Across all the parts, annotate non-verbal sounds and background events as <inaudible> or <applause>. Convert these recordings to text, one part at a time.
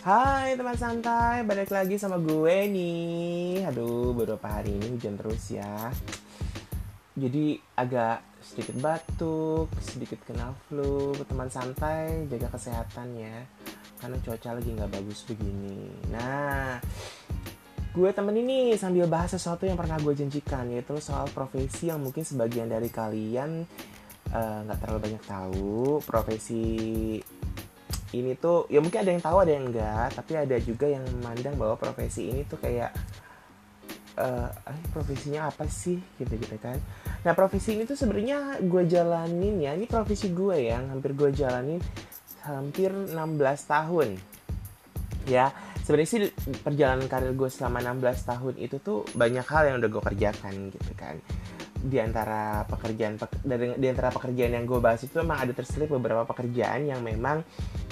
Hai teman santai, balik lagi sama gue nih. Aduh, beberapa hari ini? Hujan terus ya. Jadi agak sedikit batuk, sedikit kena flu. Teman santai, jaga kesehatan ya. Karena cuaca lagi nggak bagus begini. Nah, gue temen ini sambil bahas sesuatu yang pernah gue janjikan Yaitu soal profesi yang mungkin sebagian dari kalian eh, nggak uh, terlalu banyak tahu. Profesi ini tuh ya mungkin ada yang tahu ada yang enggak tapi ada juga yang memandang bahwa profesi ini tuh kayak uh, profesinya apa sih? Gitu gitu kan. Nah profesi ini tuh sebenarnya gue jalanin ya ini profesi gue yang hampir gue jalanin hampir 16 tahun. Ya sebenarnya sih perjalanan karir gue selama 16 tahun itu tuh banyak hal yang udah gue kerjakan gitu kan. Di antara pekerjaan dari di antara pekerjaan yang gue bahas itu memang ada terselip beberapa pekerjaan yang memang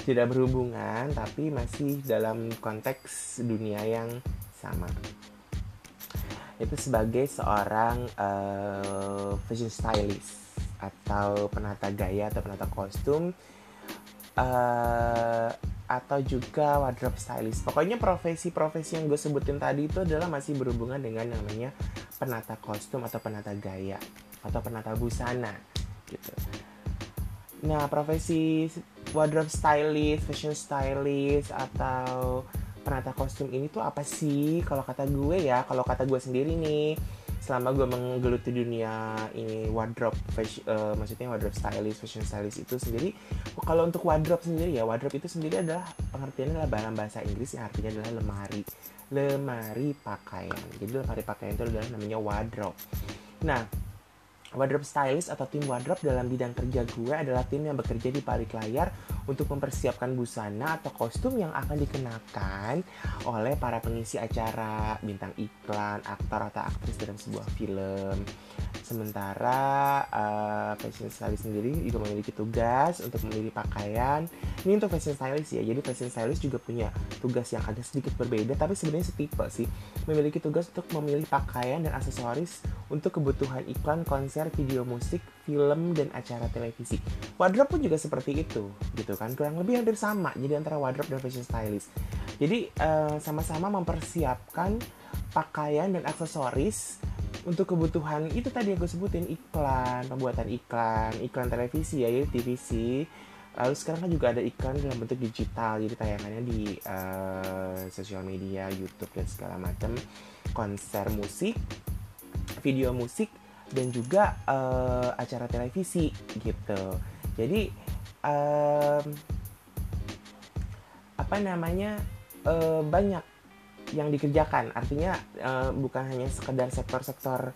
tidak berhubungan tapi masih dalam konteks dunia yang sama itu sebagai seorang uh, fashion stylist atau penata gaya atau penata kostum uh, atau juga wardrobe stylist. Pokoknya profesi-profesi yang gue sebutin tadi itu adalah masih berhubungan dengan namanya penata kostum atau penata gaya atau penata busana gitu. Nah, profesi wardrobe stylist, fashion stylist atau penata kostum ini tuh apa sih? Kalau kata gue ya, kalau kata gue sendiri nih, selama gue menggeluti dunia ini wardrobe fashion, uh, maksudnya wardrobe stylist fashion stylist itu sendiri kalau untuk wardrobe sendiri ya wardrobe itu sendiri adalah pengertiannya adalah dalam bahasa Inggris yang artinya adalah lemari. Lemari pakaian. Jadi lemari pakaian itu adalah namanya wardrobe. Nah Wardrobe stylist atau tim wardrobe dalam bidang kerja gue adalah tim yang bekerja di balik layar untuk mempersiapkan busana atau kostum yang akan dikenakan oleh para pengisi acara, bintang iklan, aktor atau aktris dalam sebuah film. Sementara uh, fashion stylist sendiri juga memiliki tugas untuk memilih pakaian. Ini untuk fashion stylist ya. Jadi fashion stylist juga punya tugas yang agak sedikit berbeda tapi sebenarnya setipe sih. Memiliki tugas untuk memilih pakaian dan aksesoris untuk kebutuhan iklan, konser, video musik, film dan acara televisi. Wardrobe pun juga seperti itu, gitu kan. Kurang lebih hampir sama. Jadi antara wardrobe dan fashion stylist. Jadi uh, sama-sama mempersiapkan pakaian dan aksesoris untuk kebutuhan itu tadi yang gue sebutin iklan pembuatan iklan iklan televisi ya jadi TVC lalu sekarang kan juga ada iklan dalam bentuk digital jadi tayangannya di uh, sosial media YouTube dan segala macam konser musik video musik dan juga uh, acara televisi gitu. Jadi um, apa namanya uh, banyak yang dikerjakan. Artinya uh, bukan hanya sekedar sektor-sektor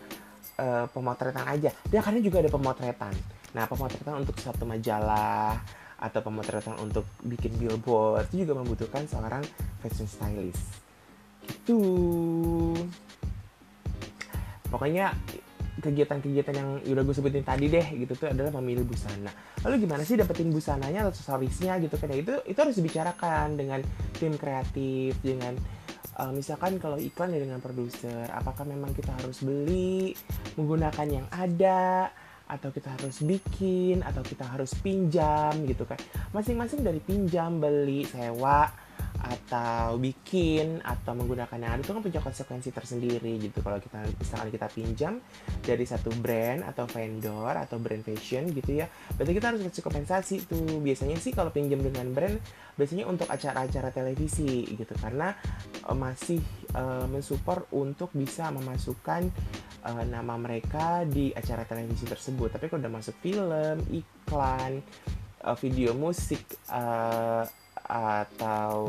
uh, pemotretan aja. Dia karena juga ada pemotretan. Nah pemotretan untuk satu majalah atau pemotretan untuk bikin billboard itu juga membutuhkan seorang fashion stylist. Gitu. Pokoknya kegiatan-kegiatan yang udah gue sebutin tadi deh gitu tuh adalah memilih busana. Lalu gimana sih dapetin busananya atau aksesorisnya gitu kan ya itu itu harus dibicarakan dengan tim kreatif dengan uh, misalkan kalau iklan ya dengan produser apakah memang kita harus beli menggunakan yang ada atau kita harus bikin atau kita harus pinjam gitu kan masing-masing dari pinjam beli sewa atau bikin atau menggunakan yang ada itu kan punya konsekuensi tersendiri gitu. Kalau kita misalkan kita pinjam dari satu brand atau vendor atau brand fashion gitu ya berarti kita harus kasih kompensasi tuh. Biasanya sih kalau pinjam dengan brand biasanya untuk acara-acara televisi gitu karena uh, masih uh, mensupport untuk bisa memasukkan uh, nama mereka di acara televisi tersebut. Tapi kalau udah masuk film iklan video musik uh, atau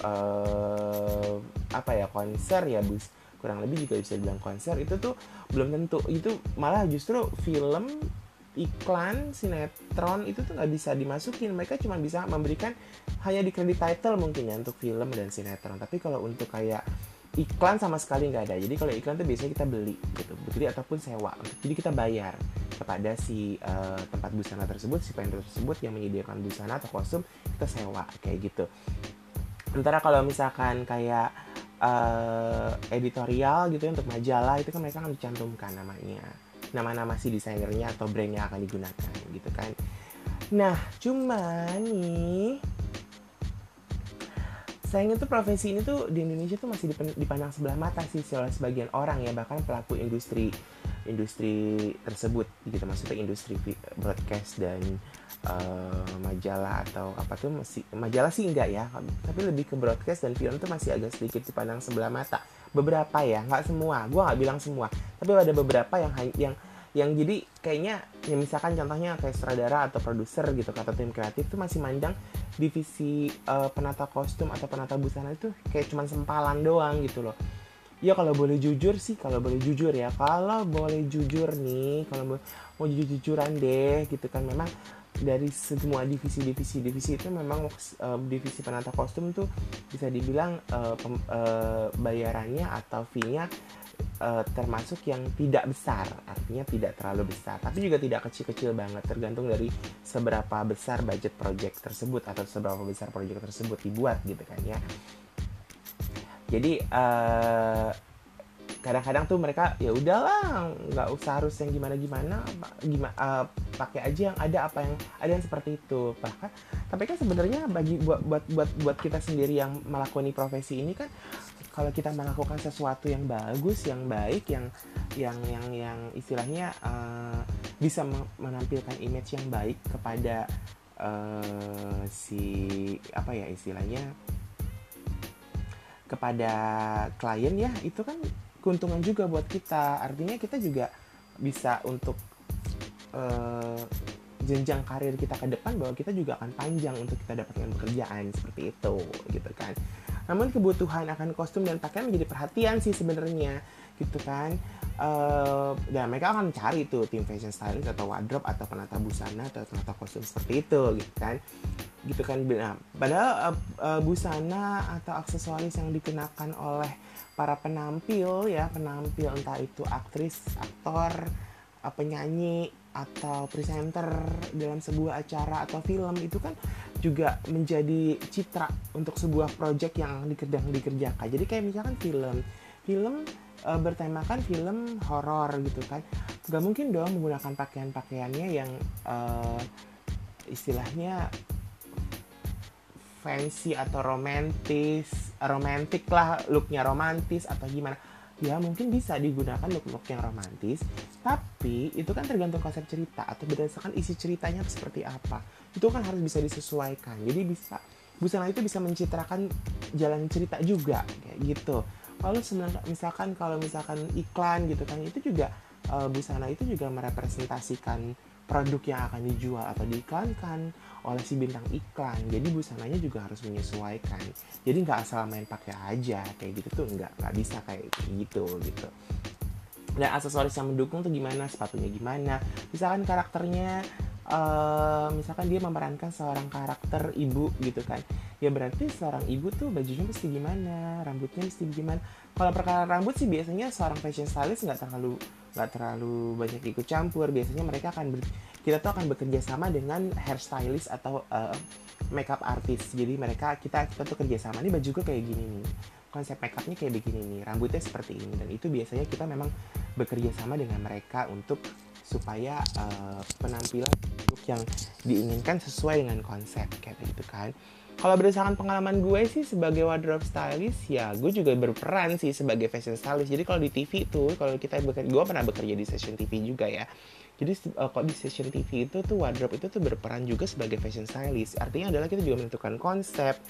uh, apa ya konser ya bus? Kurang lebih juga bisa bilang konser. Itu tuh belum tentu itu malah justru film iklan sinetron itu tuh nggak bisa dimasukin. Mereka cuma bisa memberikan hanya di kredit title mungkin ya untuk film dan sinetron. Tapi kalau untuk kayak iklan sama sekali nggak ada. Jadi kalau iklan tuh biasanya kita beli gitu beli ataupun sewa. Jadi kita bayar kepada si uh, tempat busana tersebut si vendor tersebut yang menyediakan busana atau kostum kita sewa kayak gitu. Sementara kalau misalkan kayak uh, editorial gitu ya, untuk majalah itu kan mereka akan dicantumkan namanya. Nama-nama si desainernya atau brandnya akan digunakan gitu kan. Nah cuma nih sayangnya tuh profesi ini tuh di Indonesia tuh masih dipandang sebelah mata sih oleh sebagian orang ya bahkan pelaku industri industri tersebut gitu maksudnya industri broadcast dan uh, majalah atau apa tuh masih majalah sih enggak ya tapi lebih ke broadcast dan film tuh masih agak sedikit dipandang sebelah mata. Beberapa ya nggak semua gue nggak bilang semua tapi ada beberapa yang yang yang jadi kayaknya ya misalkan contohnya kayak sutradara atau produser gitu kata tim kreatif tuh masih mandang divisi uh, penata kostum atau penata busana itu kayak cuman sempalan doang gitu loh. Ya kalau boleh jujur sih kalau boleh jujur ya. Kalau boleh jujur nih kalau mau jujur jujuran deh gitu kan. Memang dari semua divisi-divisi divisi itu memang uh, divisi penata kostum tuh bisa dibilang uh, pem, uh, bayarannya atau fee-nya uh, termasuk yang tidak besar artinya tidak terlalu besar tapi juga tidak kecil-kecil banget tergantung dari seberapa besar budget project tersebut atau seberapa besar project tersebut dibuat gitu kan ya. Jadi uh, kadang-kadang tuh mereka ya udahlah nggak usah harus yang gimana gimana gimana uh, pakai aja yang ada apa yang ada yang seperti itu. Bahkan tapi kan sebenarnya bagi buat buat buat buat kita sendiri yang melakoni profesi ini kan kalau kita melakukan sesuatu yang bagus yang baik yang yang yang yang istilahnya uh, bisa menampilkan image yang baik kepada uh, si apa ya istilahnya kepada klien ya itu kan keuntungan juga buat kita. Artinya kita juga bisa untuk uh, jenjang karir kita ke depan bahwa kita juga akan panjang untuk kita dapatkan pekerjaan seperti itu gitu kan. Namun kebutuhan akan kostum dan pakaian menjadi perhatian sih sebenarnya gitu kan. Uh, dan mereka akan cari tuh tim fashion stylist atau wardrobe atau penata busana atau penata kostum seperti itu gitu kan. Gitu kan nah, padahal uh, uh, busana atau aksesoris yang dikenakan oleh para penampil ya penampil entah itu aktris aktor penyanyi atau presenter dalam sebuah acara atau film itu kan juga menjadi citra untuk sebuah project yang dikerjakan dikerjakan. Jadi kayak misalkan film film e, bertemakan film horor gitu kan. Nggak mungkin dong menggunakan pakaian pakaiannya yang e, istilahnya fancy atau romantis romantis lah looknya romantis atau gimana. Ya mungkin bisa digunakan look-look yang romantis tapi itu kan tergantung konsep cerita atau berdasarkan isi ceritanya seperti apa. Itu kan harus bisa disesuaikan. Jadi bisa busana itu bisa mencitrakan jalan cerita juga kayak gitu. Kalau misalkan kalau misalkan iklan gitu kan itu juga uh, busana itu juga merepresentasikan produk yang akan dijual atau diiklankan oleh si bintang iklan. Jadi busananya juga harus menyesuaikan. Jadi nggak asal main pakai aja kayak gitu tuh nggak nggak bisa kayak gitu gitu. Dan aksesoris yang mendukung tuh gimana? Sepatunya gimana? Misalkan karakternya uh, misalkan dia memerankan seorang karakter ibu gitu kan. Ya berarti seorang ibu tuh bajunya mesti gimana rambutnya mesti gimana. Kalau perkara rambut sih biasanya seorang fashion stylist nggak terlalu nggak terlalu banyak ikut campur. Biasanya mereka akan ber, kita tuh akan bekerja sama dengan hairstylist atau uh, makeup artist. Jadi mereka kita kita tuh kerja sama. Nih baju gue kayak gini nih. Konsep makeupnya kayak begini nih. Rambutnya seperti ini. Dan itu biasanya kita memang bekerja sama dengan mereka untuk supaya uh, penampilan yang diinginkan sesuai dengan konsep kayak gitu kan. Kalau berdasarkan pengalaman gue sih sebagai wardrobe stylist ya gue juga berperan sih sebagai fashion stylist. Jadi kalau di TV tuh kalau kita bekerja gue pernah bekerja di stasiun TV juga ya. Jadi uh, kok di stasiun TV itu tuh wardrobe itu tuh berperan juga sebagai fashion stylist. Artinya adalah kita juga menentukan konsep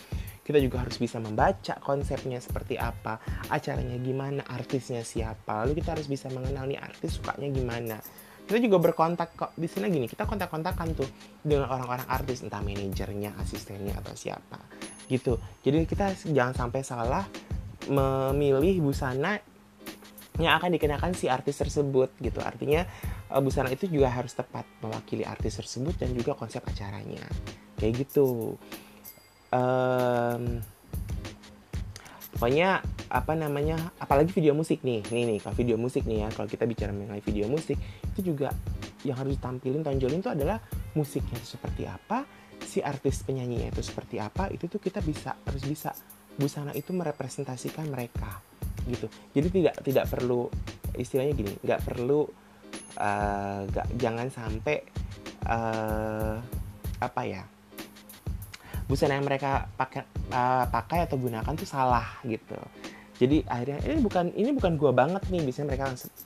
kita juga harus bisa membaca konsepnya seperti apa acaranya gimana artisnya siapa lalu kita harus bisa mengenal nih artis sukanya gimana kita juga berkontak kok. Di sini gini kita kontak-kontakan tuh dengan orang-orang artis entah manajernya asistennya atau siapa gitu. Jadi kita jangan sampai salah memilih busana yang akan dikenakan si artis tersebut gitu. Artinya eh, busana itu juga harus tepat mewakili artis tersebut dan juga konsep acaranya. Kayak gitu. Um, pokoknya apa namanya apalagi video musik nih. Nih nih kalau video musik nih ya kalau kita bicara mengenai video musik itu juga yang harus ditampilin tonjolin itu adalah musiknya itu seperti apa si artis penyanyinya itu seperti apa itu tuh kita bisa harus bisa busana itu merepresentasikan mereka gitu. Jadi tidak tidak perlu istilahnya gini nggak perlu uh, gak, jangan sampai uh, apa ya busana yang mereka pakai uh, pakai atau gunakan tuh salah gitu. Jadi akhirnya ini bukan ini bukan gua banget nih. Biasanya mereka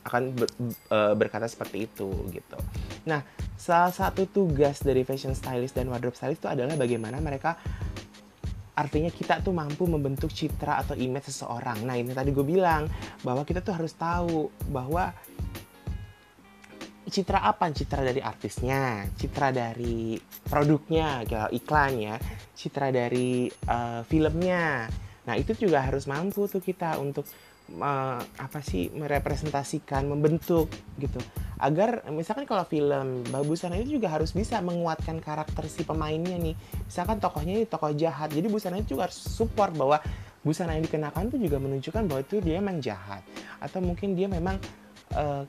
akan ber, uh, berkata seperti itu gitu. Nah salah satu tugas dari fashion stylist dan wardrobe stylist itu adalah bagaimana mereka artinya kita tuh mampu membentuk citra atau image seseorang. Nah ini tadi gue bilang bahwa kita tuh harus tahu bahwa citra apa? Citra dari artisnya, citra dari produknya, kayak iklan ya, citra dari uh, filmnya. Nah itu juga harus mampu tuh kita untuk uh, apa sih merepresentasikan, membentuk gitu agar misalkan kalau film Busana itu juga harus bisa menguatkan karakter si pemainnya nih misalkan tokohnya ini tokoh jahat jadi Busana itu juga harus support bahwa busana yang dikenakan itu juga menunjukkan bahwa itu dia memang jahat atau mungkin dia memang uh,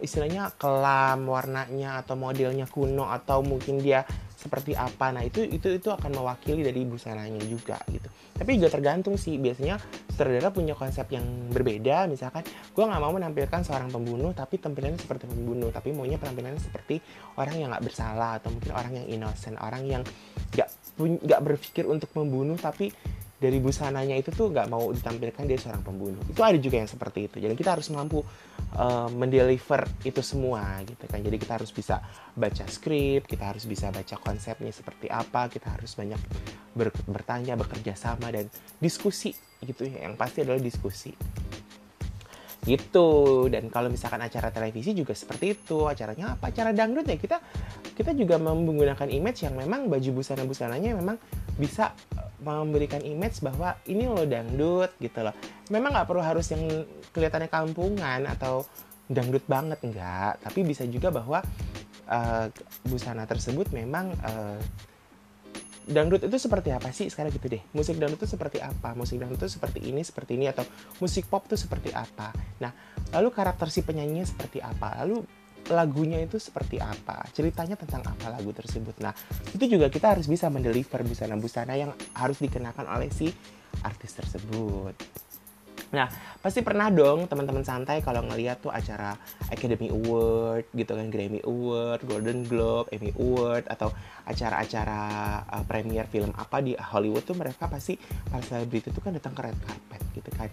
istilahnya kelam warnanya atau modelnya kuno atau mungkin dia seperti apa. Nah itu itu itu akan mewakili dari busananya juga gitu. Tapi juga tergantung sih. Biasanya sutradara punya konsep yang berbeda. Misalkan gue nggak mau menampilkan seorang pembunuh tapi tampilannya seperti pembunuh. Tapi maunya penampilannya seperti orang yang nggak bersalah atau mungkin orang yang innocent. Orang yang nggak nggak berpikir untuk membunuh tapi dari busananya itu tuh nggak mau ditampilkan dia seorang pembunuh. Itu ada juga yang seperti itu. Jadi kita harus mampu uh, mendeliver itu semua gitu kan. Jadi kita harus bisa baca skrip kita harus bisa baca konsepnya seperti apa kita harus banyak ber bertanya bekerja sama dan diskusi gitu ya. Yang pasti adalah diskusi. Gitu. Dan kalau misalkan acara televisi juga seperti itu. Acaranya apa? Acara dangdut ya. Kita kita juga menggunakan image yang memang baju busana busananya memang bisa memberikan image bahwa ini lo dangdut gitu loh. Memang nggak perlu harus yang kelihatannya kampungan atau dangdut banget enggak, tapi bisa juga bahwa uh, busana tersebut memang uh, dangdut itu seperti apa sih sekarang gitu deh? Musik dangdut itu seperti apa? Musik dangdut itu seperti ini seperti ini atau musik pop itu seperti apa? Nah lalu karakter si penyanyinya seperti apa? Lalu lagunya itu seperti apa, ceritanya tentang apa lagu tersebut. Nah, itu juga kita harus bisa mendeliver busana-busana yang harus dikenakan oleh si artis tersebut. Nah, pasti pernah dong teman-teman santai kalau ngeliat tuh acara Academy Award gitu kan, Grammy Award, Golden Globe, Emmy Award atau acara-acara uh, premier film apa di Hollywood tuh mereka pasti para selebriti tuh kan datang ke red carpet gitu kan.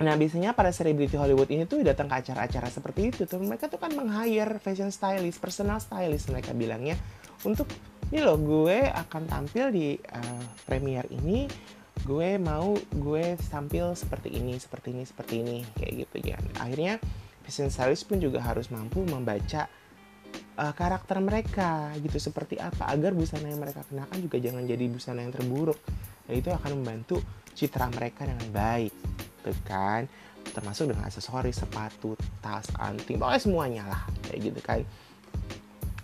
Nah biasanya para selebriti Hollywood ini tuh datang ke acara-acara seperti itu tuh. Mereka tuh kan meng-hire fashion stylist, personal stylist mereka bilangnya. Untuk ini loh gue akan tampil di uh, premiere ini. Gue mau gue tampil seperti ini, seperti ini, seperti ini. Kayak gitu ya. Akhirnya fashion stylist pun juga harus mampu membaca uh, karakter mereka gitu seperti apa agar busana yang mereka kenakan juga jangan jadi busana yang terburuk. Dan itu akan membantu citra mereka dengan baik gitu kan termasuk dengan aksesoris sepatu tas anting pokoknya semuanya lah kayak gitu kan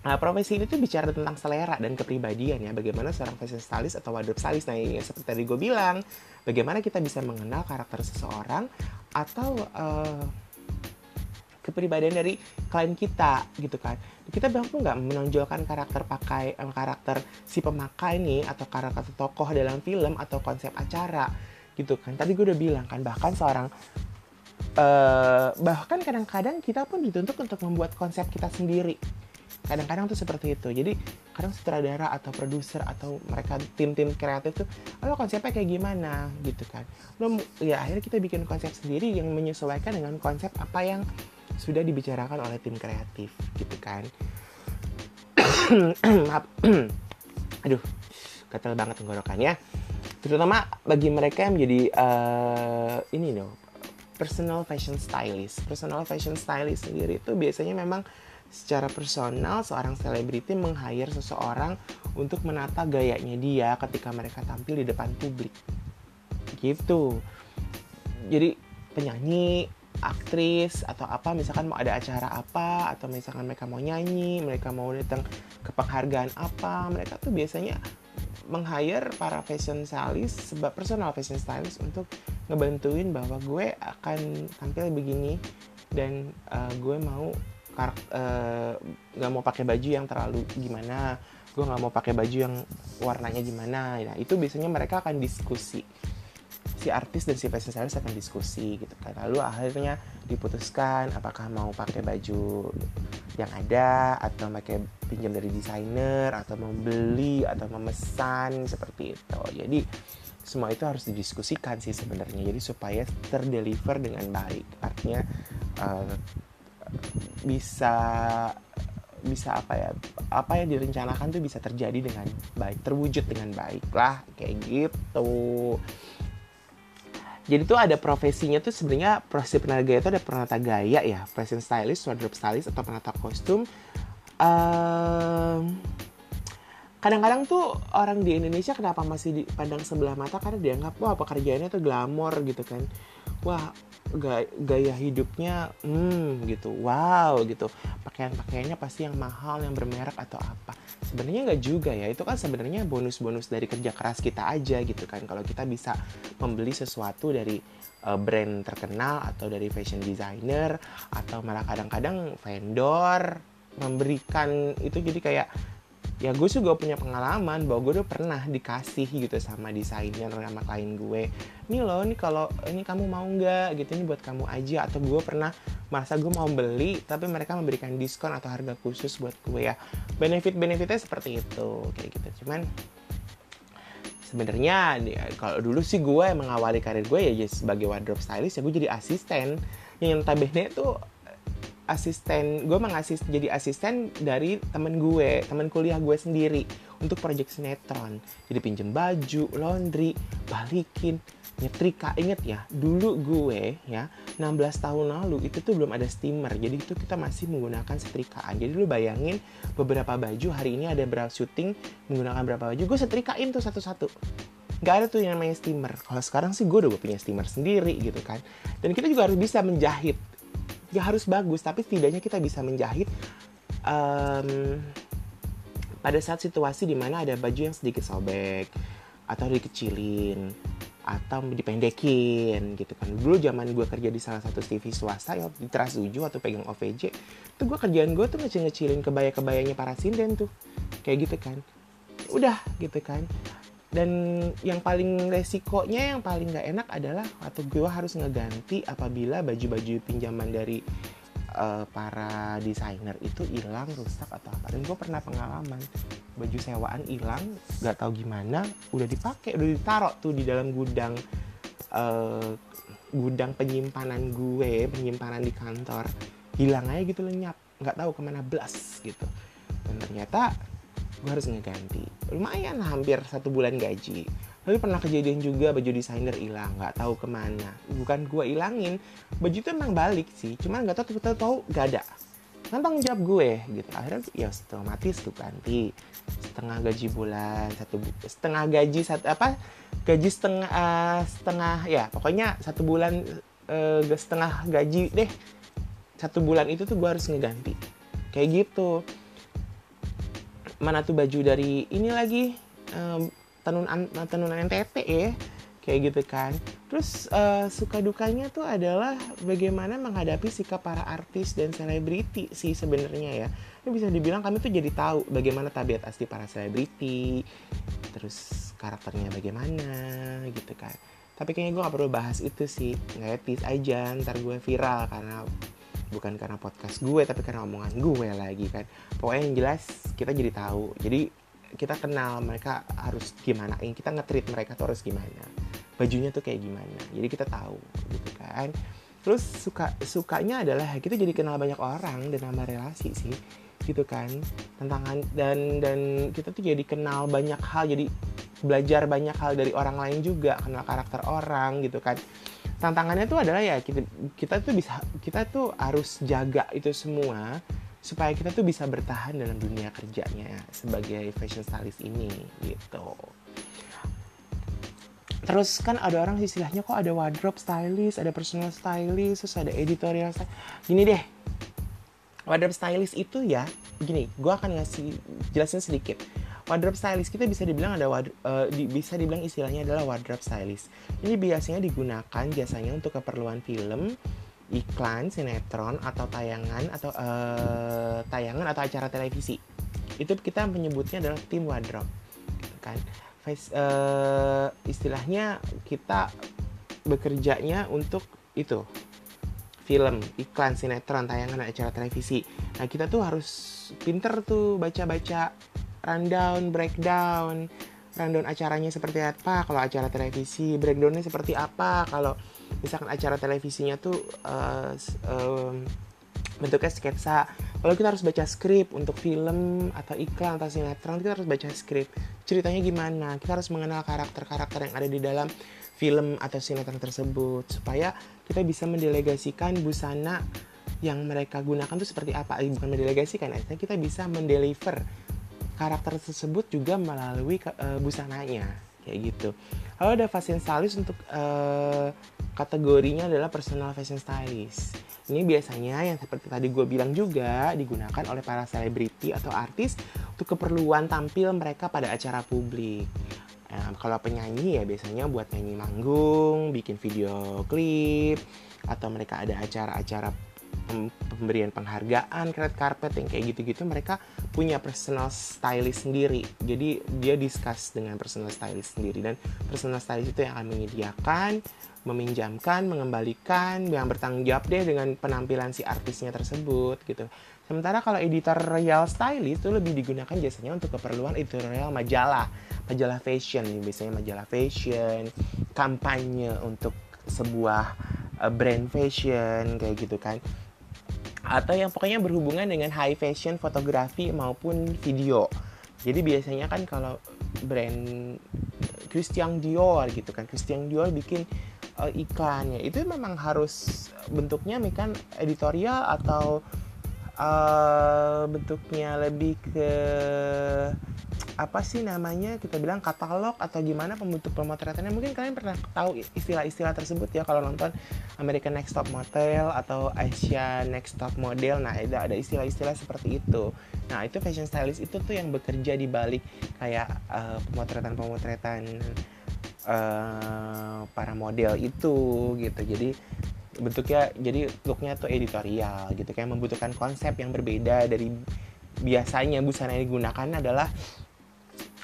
Nah, profesi ini tuh bicara tentang selera dan kepribadian ya. Bagaimana seorang fashion stylist atau wardrobe stylist. Nah, ini seperti tadi gue bilang, bagaimana kita bisa mengenal karakter seseorang atau uh, kepribadian dari klien kita gitu kan. Kita mampu nggak menonjolkan karakter pakai eh, karakter si pemakai nih atau karakter tokoh dalam film atau konsep acara gitu kan. Tadi gue udah bilang kan bahkan seorang uh, bahkan kadang-kadang kita pun dituntut untuk membuat konsep kita sendiri. Kadang-kadang tuh seperti itu. Jadi kadang sutradara atau produser atau mereka tim-tim kreatif tuh lo konsepnya kayak gimana? Gitu kan. Lo ya akhirnya kita bikin konsep sendiri yang menyesuaikan dengan konsep apa yang sudah dibicarakan oleh tim kreatif. Gitu kan. <coughs> <coughs> Aduh gatel banget tenggorokannya. Terutama bagi mereka yang menjadi uh, ini loh personal fashion stylist. Personal fashion stylist sendiri itu biasanya memang secara personal seorang selebriti meng-hire seseorang untuk menata gayanya dia ketika mereka tampil di depan publik. Gitu. Jadi penyanyi aktris atau apa misalkan mau ada acara apa atau misalkan mereka mau nyanyi mereka mau datang ke penghargaan apa mereka tuh biasanya meng-hire para fashion stylist sebab personal fashion stylist untuk ngebantuin bahwa gue akan tampil begini dan uh, gue mau eh, nggak uh, mau pakai baju yang terlalu gimana gue nggak mau pakai baju yang warnanya gimana. Nah itu biasanya mereka akan diskusi si artis dan si fashion stylist akan diskusi gitu kan. Lalu akhirnya diputuskan apakah mau pakai baju yang ada atau pakai pinjam dari desainer atau membeli atau memesan seperti itu. Jadi semua itu harus didiskusikan sih sebenarnya. Jadi supaya terdeliver dengan baik. Artinya uh, bisa bisa apa ya apa yang direncanakan tuh bisa terjadi dengan baik terwujud dengan baik lah kayak gitu jadi tuh ada profesinya tuh sebenarnya profesi penata gaya itu ada penata gaya ya. Fashion stylist wardrobe stylist atau penata kostum. Um, kadang-kadang tuh orang di Indonesia kenapa masih dipandang sebelah mata? Karena dianggap wah pekerjaannya tuh glamor gitu kan. Wah gaya hidupnya hmm gitu. Wow gitu. Pakaian pakaiannya pasti yang mahal yang bermerek atau apa? Sebenarnya nggak juga ya. Itu kan sebenarnya bonus-bonus dari kerja keras kita aja gitu kan. Kalau kita bisa membeli sesuatu dari uh, brand terkenal atau dari fashion designer atau malah kadang-kadang vendor memberikan itu jadi kayak ya gue juga punya pengalaman bahwa gue udah pernah dikasih gitu sama desainer sama klien gue. Nih loh nih kalau ini kamu mau nggak gitu ini buat kamu aja. Atau gue pernah masa gue mau beli tapi mereka memberikan diskon atau harga khusus buat gue ya. Benefit benefitnya seperti itu kayak gitu. Cuman sebenarnya kalau dulu sih gue mengawali karir gue ya sebagai wardrobe stylist ya gue jadi asisten. Yang notabene tuh asisten gue mengasis jadi asisten dari temen gue temen kuliah gue sendiri untuk project sinetron. Jadi pinjem baju laundry balikin nyetrika. Inget ya dulu gue ya 16 tahun lalu itu tuh belum ada steamer. Jadi itu kita masih menggunakan setrikaan. Jadi lu bayangin beberapa baju hari ini ada berapa syuting menggunakan berapa baju gue setrikain tuh satu-satu. Nggak ada tuh yang namanya steamer. Kalau sekarang sih gue udah punya steamer sendiri gitu kan. Dan kita juga harus bisa menjahit gak harus bagus tapi setidaknya kita bisa menjahit um, pada saat situasi di mana ada baju yang sedikit sobek atau dikecilin atau dipendekin gitu kan. Dulu zaman gue kerja di salah satu TV swasta ya di Trans 7 atau pegang OVJ itu gue kerjaan gue tuh ngecil-ngecilin kebaya-kebayanya para sinden tuh. Kayak gitu kan. Udah gitu kan dan yang paling resikonya yang paling nggak enak adalah atau gue harus ngeganti apabila baju-baju pinjaman dari uh, para desainer itu hilang rusak atau apa. Dan gue pernah pengalaman baju sewaan hilang nggak tahu gimana udah dipakai udah ditaruh tuh di dalam gudang uh, gudang penyimpanan gue penyimpanan di kantor. Hilang aja gitu lenyap. Nggak tahu ke mana belas gitu. Dan ternyata gue harus ngeganti lumayan hampir satu bulan gaji. Tapi pernah kejadian juga baju desainer hilang nggak tahu ke mana. Bukan gue ilangin baju itu emang balik sih cuman nggak tahu tahu tahu gak ada. Kan tanggung jawab gue gitu. Akhirnya ya otomatis tuh ganti. Setengah gaji bulan satu setengah gaji satu apa? Gaji setengah uh, setengah ya pokoknya satu bulan uh, setengah gaji deh. Satu bulan itu tuh gue harus ngeganti. Kayak gitu mana tuh baju dari ini lagi um, tenunan tenunan NTT ya kayak gitu kan. Terus uh, suka dukanya tuh adalah bagaimana menghadapi sikap para artis dan selebriti sih sebenarnya ya. Ini bisa dibilang kami tuh jadi tahu bagaimana tabiat asli para selebriti terus karakternya bagaimana gitu kan. Tapi kayaknya gue gak perlu bahas itu sih nggak etis aja ntar gue viral karena bukan karena podcast gue tapi karena omongan gue lagi kan. Pokoknya yang jelas kita jadi tahu. Jadi kita kenal mereka harus gimana yang kita ngetrit mereka tuh harus gimana. Bajunya tuh kayak gimana jadi kita tahu gitu kan. Terus suka sukanya adalah kita jadi kenal banyak orang dan nama relasi sih gitu kan. Tantangan dan dan kita tuh jadi kenal banyak hal jadi belajar banyak hal dari orang lain juga kenal karakter orang gitu kan tantangannya tuh adalah ya kita kita tuh bisa kita tuh harus jaga itu semua supaya kita tuh bisa bertahan dalam dunia kerjanya ya, sebagai fashion stylist ini gitu. Terus kan ada orang istilahnya kok ada wardrobe stylist, ada personal stylist, terus ada editorial stylist. Gini deh, wardrobe stylist itu ya, begini, gue akan ngasih jelasin sedikit wardrobe stylist kita bisa dibilang ada uh, di, bisa dibilang istilahnya adalah wardrobe stylist. Ini biasanya digunakan jasanya untuk keperluan film, iklan, sinetron atau tayangan atau uh, tayangan atau acara televisi. Itu kita menyebutnya adalah tim wardrobe. Kan? Face, uh, istilahnya kita bekerjanya untuk itu film, iklan, sinetron, tayangan acara televisi. Nah kita tuh harus pinter tuh baca-baca rundown, breakdown, rundown acaranya seperti apa. Kalau acara televisi, breakdownnya seperti apa. Kalau misalkan acara televisinya tuh uh, um, bentuknya sketsa. Kalau kita harus baca skrip untuk film atau iklan atau sinetron, kita harus baca skrip. Ceritanya gimana? Kita harus mengenal karakter-karakter yang ada di dalam film atau sinetron tersebut supaya kita bisa mendelegasikan busana yang mereka gunakan itu seperti apa bukan mendelegasikan kita bisa mendeliver karakter tersebut juga melalui uh, busananya kayak gitu. Lalu ada fashion stylist untuk uh, kategorinya adalah personal fashion stylist. Ini biasanya yang seperti tadi gue bilang juga digunakan oleh para selebriti atau artis untuk keperluan tampil mereka pada acara publik. Nah, kalau penyanyi ya biasanya buat nyanyi manggung, bikin video klip, atau mereka ada acara-acara pemberian penghargaan, red carpet yang kayak gitu-gitu mereka punya personal stylist sendiri. Jadi dia discuss dengan personal stylist sendiri dan personal stylist itu yang akan menyediakan, meminjamkan, mengembalikan, yang bertanggung jawab deh dengan penampilan si artisnya tersebut gitu. Sementara kalau editorial stylist itu lebih digunakan jasanya untuk keperluan editorial majalah, majalah fashion, biasanya majalah fashion, kampanye untuk sebuah uh, brand fashion kayak gitu kan. Atau yang pokoknya berhubungan dengan high fashion, fotografi maupun video. Jadi biasanya kan kalau brand Christian Dior gitu kan, Christian Dior bikin uh, iklannya itu memang harus bentuknya kan editorial atau uh, bentuknya lebih ke apa sih namanya kita bilang katalog atau gimana pembentuk pemotretannya? Mungkin kalian pernah tahu istilah-istilah tersebut ya kalau nonton American Next Top Model atau Asia Next Top Model. Nah ada ada istilah-istilah seperti itu. Nah itu fashion stylist itu tuh yang bekerja di balik kayak uh, pemotretan-pemotretan uh, para model itu gitu. Jadi bentuknya jadi looknya tuh editorial gitu. Kayak membutuhkan konsep yang berbeda dari biasanya busana yang digunakan adalah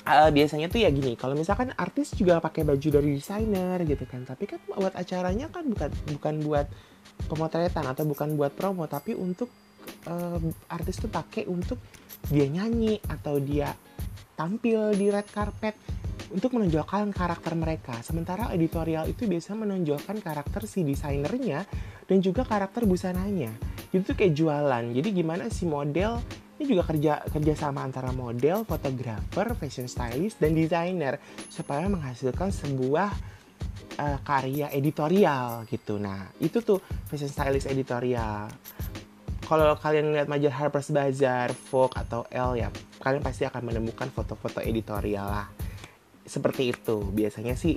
uh, biasanya tuh ya gini kalau misalkan artis juga pakai baju dari desainer gitu kan tapi kan buat acaranya kan bukan bukan buat pemotretan atau bukan buat promo tapi untuk uh, artis tuh pakai untuk dia nyanyi atau dia tampil di red carpet untuk menonjolkan karakter mereka. Sementara editorial itu biasa menonjolkan karakter si desainernya dan juga karakter busananya. Itu kayak jualan. Jadi gimana si model ini juga kerja kerja sama antara model, fotografer, fashion stylist dan desainer supaya menghasilkan sebuah uh, karya editorial gitu. Nah, itu tuh fashion stylist editorial. Kalau kalian lihat majalah Harper's Bazaar, Vogue atau Elle ya, kalian pasti akan menemukan foto-foto editorial lah seperti itu biasanya sih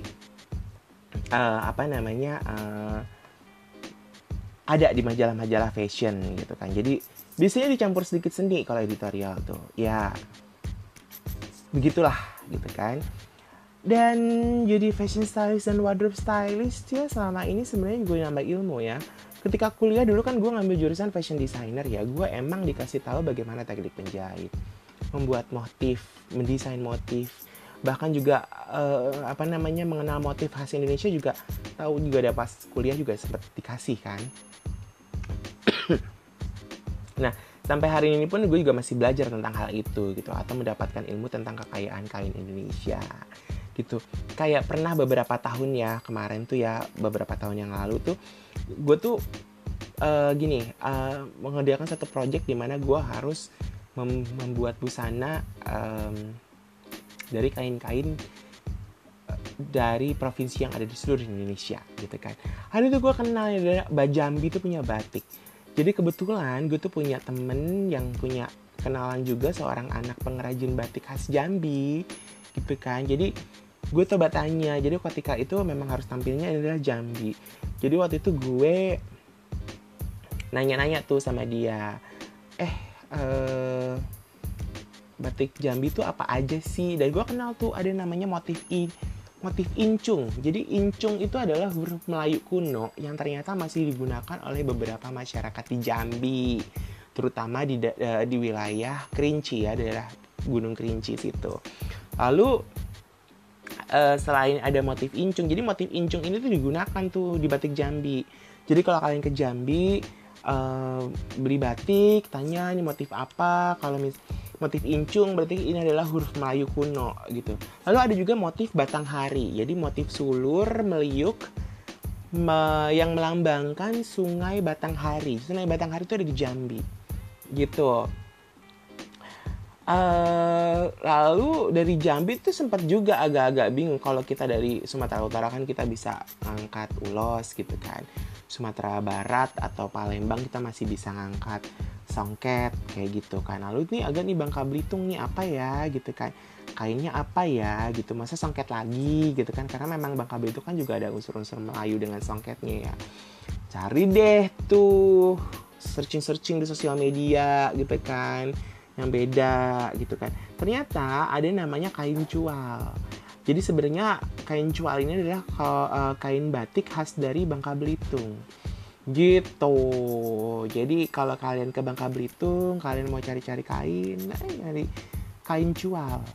uh, apa namanya uh, ada di majalah-majalah fashion gitu kan jadi biasanya dicampur sedikit seni kalau editorial tuh. Ya begitulah gitu kan. Dan jadi fashion stylist dan wardrobe stylist ya selama ini sebenarnya gue nambah ilmu ya. Ketika kuliah dulu kan gue ngambil jurusan fashion designer ya. Gue emang dikasih tahu bagaimana teknik penjahit membuat motif mendesain motif. Bahkan juga uh, apa namanya mengenal motif khas Indonesia juga tahu juga ada pas kuliah juga sempat dikasih kan nah sampai hari ini pun gue juga masih belajar tentang hal itu gitu atau mendapatkan ilmu tentang kekayaan kain Indonesia gitu kayak pernah beberapa tahun ya kemarin tuh ya beberapa tahun yang lalu tuh gue tuh uh, gini uh, mengerjakan satu project di mana gue harus mem membuat busana um, dari kain-kain eh, dari provinsi yang ada di seluruh Indonesia gitu kan. Hari itu gue kenal ya Bajambi itu punya batik. Jadi kebetulan gue tuh punya temen yang punya kenalan juga seorang anak pengrajin batik khas Jambi gitu kan. Jadi gue coba tanya. Jadi ketika itu memang harus tampilnya adalah Jambi. Jadi waktu itu gue nanya-nanya tuh sama dia. Eh, uh, batik Jambi itu apa aja sih dan gue kenal tuh ada namanya motif i motif incung. Jadi incung itu adalah huruf Melayu kuno yang ternyata masih digunakan oleh beberapa masyarakat di Jambi terutama di uh, di wilayah Kerinci ya daerah Gunung Kerinci situ. Lalu uh, selain ada motif incung jadi motif incung ini tuh digunakan tuh di batik Jambi. Jadi kalau kalian ke Jambi uh, beli batik tanya ini motif apa kalau mis motif incung berarti ini adalah huruf Melayu kuno gitu. Lalu ada juga motif batang hari jadi motif sulur meliuk me yang melambangkan sungai Batanghari sungai Batanghari itu ada di Jambi gitu. Uh, lalu dari Jambi itu sempat juga agak-agak bingung kalau kita dari Sumatera Utara kan kita bisa ngangkat ulos gitu kan Sumatera Barat atau Palembang kita masih bisa ngangkat songket kayak gitu kan. Lalu ini agak nih Bangka Belitung nih apa ya gitu kan. Kainnya apa ya gitu. Masa songket lagi gitu kan. Karena memang Bangka Belitung kan juga ada unsur-unsur Melayu dengan songketnya ya. Cari deh tuh searching-searching di sosial media gitu kan. Yang beda gitu kan. Ternyata ada namanya kain cual jadi sebenarnya kain cual ini adalah eh, kain batik khas dari Bangka Belitung. Gitu. Jadi kalau kalian ke Bangka Belitung kalian mau cari-cari kain nah nyari kain cual.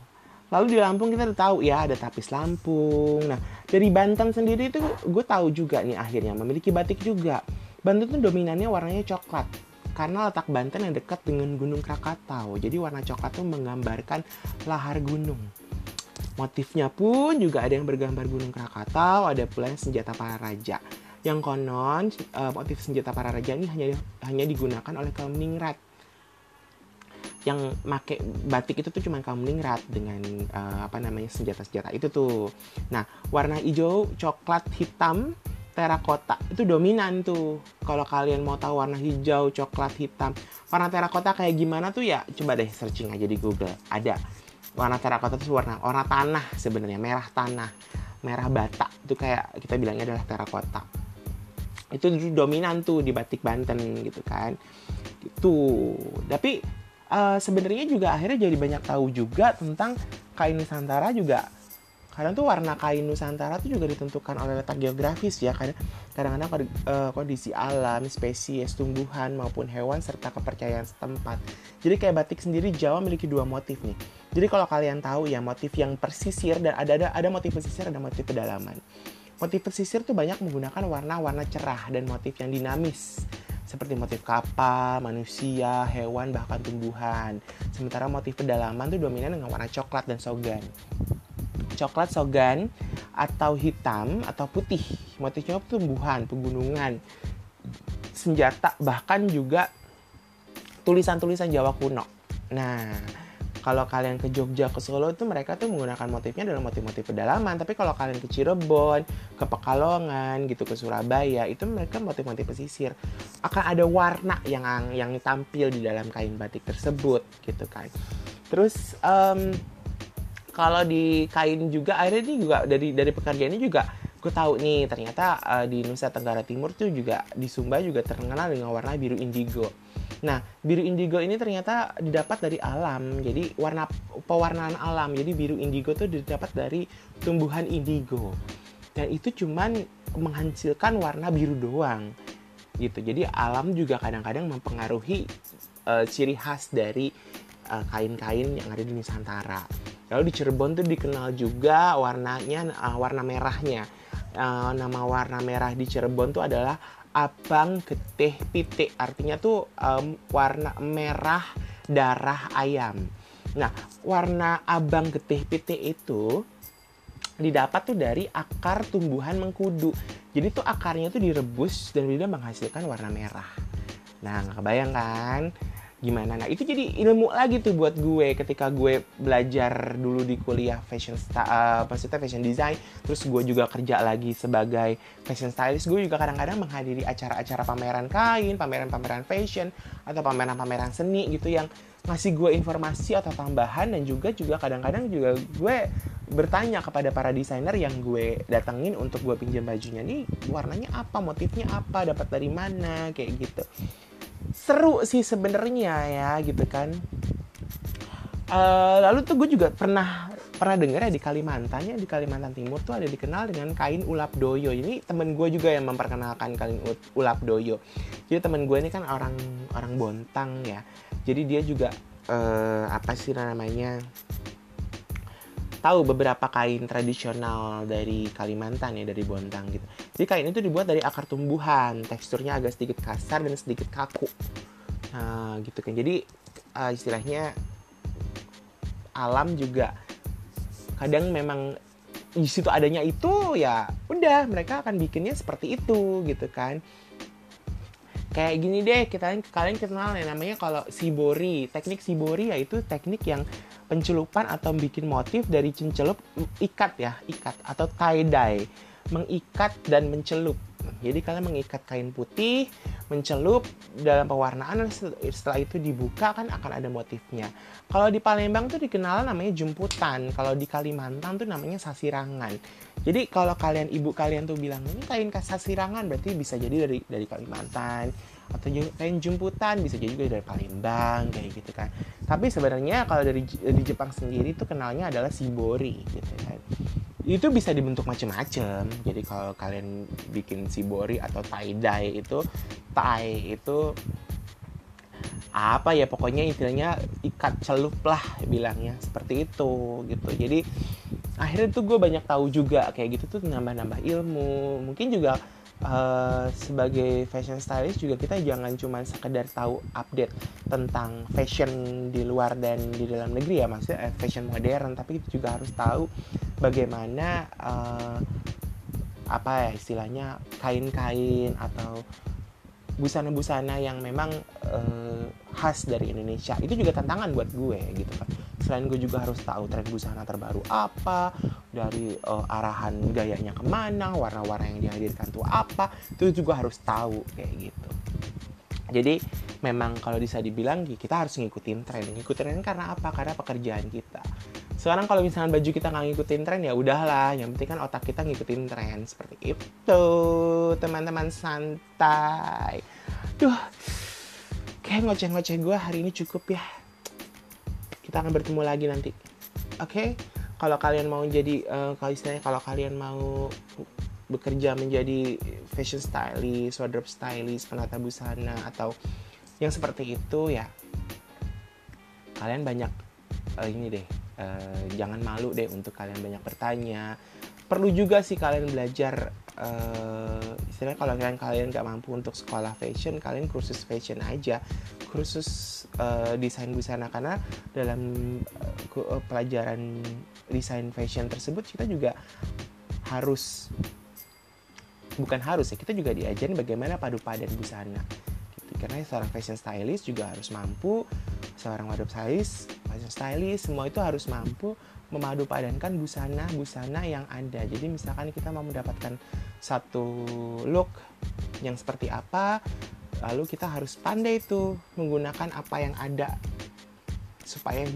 Lalu di Lampung kita udah tahu ya ada tapis Lampung. Nah dari Banten sendiri itu gue tahu juga nih akhirnya memiliki batik juga. Banten tuh dominannya warnanya coklat karena letak Banten yang dekat dengan Gunung Krakatau. Jadi warna coklat itu menggambarkan lahar gunung. Motifnya pun juga ada yang bergambar Gunung Krakatau, ada pula senjata para raja. Yang konon uh, motif senjata para raja ini hanya hanya digunakan oleh kaum ningrat. Yang make batik itu tuh cuma kaum ningrat dengan uh, apa namanya senjata-senjata itu tuh. Nah, warna hijau, coklat, hitam terakota itu dominan tuh kalau kalian mau tahu warna hijau coklat hitam warna terakota kayak gimana tuh ya coba deh searching aja di Google ada warna terakota itu warna warna tanah sebenarnya merah tanah merah bata. Itu kayak kita bilangnya adalah terakota itu dominan tuh di batik Banten gitu kan. Itu tapi uh, sebenarnya juga akhirnya jadi banyak tahu juga tentang kain Nusantara juga kadang tuh warna kain Nusantara tuh juga ditentukan oleh letak geografis ya kadang kadang-kadang uh, kondisi alam spesies tumbuhan maupun hewan serta kepercayaan setempat. Jadi kayak batik sendiri Jawa memiliki dua motif nih. Jadi kalau kalian tahu ya motif yang persisir dan ada ada ada motif pesisir ada motif pedalaman. Motif pesisir tuh banyak menggunakan warna-warna cerah dan motif yang dinamis. Seperti motif kapal, manusia, hewan, bahkan tumbuhan. Sementara motif pedalaman tuh dominan dengan warna coklat dan sogan coklat sogan atau hitam atau putih. Motifnya tumbuhan, pegunungan, senjata, bahkan juga tulisan-tulisan Jawa kuno. Nah, kalau kalian ke Jogja, ke Solo itu mereka tuh menggunakan motifnya adalah motif-motif pedalaman. Tapi kalau kalian ke Cirebon, ke Pekalongan, gitu ke Surabaya, itu mereka motif-motif pesisir. Akan ada warna yang yang tampil di dalam kain batik tersebut, gitu kan. Terus um, kalau di kain juga akhirnya ini juga dari dari pekerjaan juga gue tahu nih ternyata uh, di Nusa Tenggara Timur tuh juga di Sumba juga terkenal dengan warna biru indigo. Nah, biru indigo ini ternyata didapat dari alam. Jadi warna pewarnaan alam. Jadi biru indigo tuh didapat dari tumbuhan indigo. Dan itu cuman menghasilkan warna biru doang. Gitu. Jadi alam juga kadang-kadang mempengaruhi uh, ciri khas dari eh, kain-kain uh, yang ada di Nusantara. Lalu di Cirebon tuh dikenal juga warnanya uh, warna merahnya. Uh, nama warna merah di Cirebon tuh adalah abang getih pitik. Artinya tuh um, warna merah darah ayam. Nah, warna abang getih pitik itu didapat tuh dari akar tumbuhan mengkudu. Jadi tuh akarnya tuh direbus dan bisa menghasilkan warna merah. Nah, nggak kebayang kan? Gimana. Nah itu jadi ilmu lagi tuh buat gue ketika gue belajar dulu di kuliah fashion uh, maksudnya fashion design terus gue juga kerja lagi sebagai fashion stylist. Gue juga kadang-kadang menghadiri acara-acara pameran kain pameran-pameran fashion atau pameran-pameran seni gitu yang ngasih gue informasi atau tambahan dan juga juga kadang-kadang juga gue bertanya kepada para desainer yang gue datengin untuk gue pinjam bajunya. Nih warnanya apa motifnya apa dapat dari mana kayak gitu seru sih sebenarnya ya gitu kan. Uh, lalu tuh gue juga pernah pernah dengar ya di Kalimantan ya di Kalimantan Timur tuh ada dikenal dengan kain ulap doyo. Ini temen gue juga yang memperkenalkan kain ulap doyo. Jadi temen gue ini kan orang orang Bontang ya. Jadi dia juga uh, apa sih namanya tahu beberapa kain tradisional dari Kalimantan ya dari Bontang gitu. Jadi kain itu dibuat dari akar tumbuhan, teksturnya agak sedikit kasar dan sedikit kaku. Nah, gitu kan. Jadi uh, istilahnya alam juga kadang memang di situ adanya itu ya udah mereka akan bikinnya seperti itu gitu kan kayak gini deh kita kalian kenal ya namanya kalau sibori teknik sibori yaitu teknik yang pencelupan atau bikin motif dari cencelup ikat ya ikat atau tie dye mengikat dan mencelup. Jadi kalian mengikat kain putih mencelup dalam pewarnaan setelah itu dibuka kan akan ada motifnya. Kalau di Palembang tuh dikenal namanya jemputan. Kalau di Kalimantan tuh namanya sasirangan. Jadi kalau kalian ibu kalian tuh bilang ini kain sasirangan berarti bisa jadi dari dari Kalimantan atau kain jemputan bisa jadi juga dari Palembang kayak gitu kan. Tapi sebenarnya kalau dari di Jepang sendiri tuh kenalnya adalah sibori gitu kan. Itu bisa dibentuk macam-macam jadi kalau kalian bikin sibori atau tie dye itu tie itu apa ya pokoknya intinya ikat celup lah bilangnya. Seperti itu gitu. Jadi akhirnya tuh gue banyak tahu juga kayak gitu tuh nambah-nambah ilmu. Mungkin juga uh, sebagai fashion stylist juga kita jangan cuma sekedar tahu update tentang fashion di luar dan di dalam negeri ya maksudnya eh, fashion modern tapi kita juga harus tahu bagaimana uh, apa ya istilahnya kain-kain atau busana-busana yang memang uh, khas dari Indonesia. Itu juga tantangan buat gue gitu kan selain gue juga harus tahu tren busana terbaru apa dari uh, arahan gayanya ke mana warna-warna yang dihadirkan tuh apa itu juga harus tahu kayak gitu. Jadi memang kalau bisa dibilang kita harus ngikutin tren. Ngikutin tren karena apa? Karena pekerjaan kita sekarang kalau misalnya baju kita nggak ngikutin tren ya udahlah. Yang penting kan otak kita ngikutin tren seperti itu teman-teman santai. Duh kayak ngoceh-ngoceh gue hari ini cukup ya. Kita akan bertemu lagi nanti. Oke? Okay? kalau kalian mau jadi uh, kalau istilahnya kalau kalian mau bekerja menjadi fashion stylist, wardrobe stylist, penata busana atau yang seperti itu ya. Kalian banyak uh, ini deh uh, jangan malu deh untuk kalian banyak bertanya. Perlu juga sih kalian belajar uh, istilahnya kalau kalian kalian nggak mampu untuk sekolah fashion kalian kursus fashion aja. Kursus uh, desain busana karena dalam pelajaran desain fashion tersebut kita juga harus bukan harus ya kita juga diajarin bagaimana padu padan busana. Gitu karena seorang fashion stylist juga harus mampu seorang wardrobe stylist fashion stylist semua itu harus mampu memadu padankan busana-busana yang ada jadi misalkan kita mau mendapatkan satu look yang seperti apa lalu kita harus pandai itu menggunakan apa yang ada supaya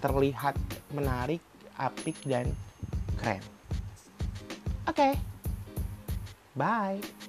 terlihat menarik apik dan keren. Oke, okay. bye.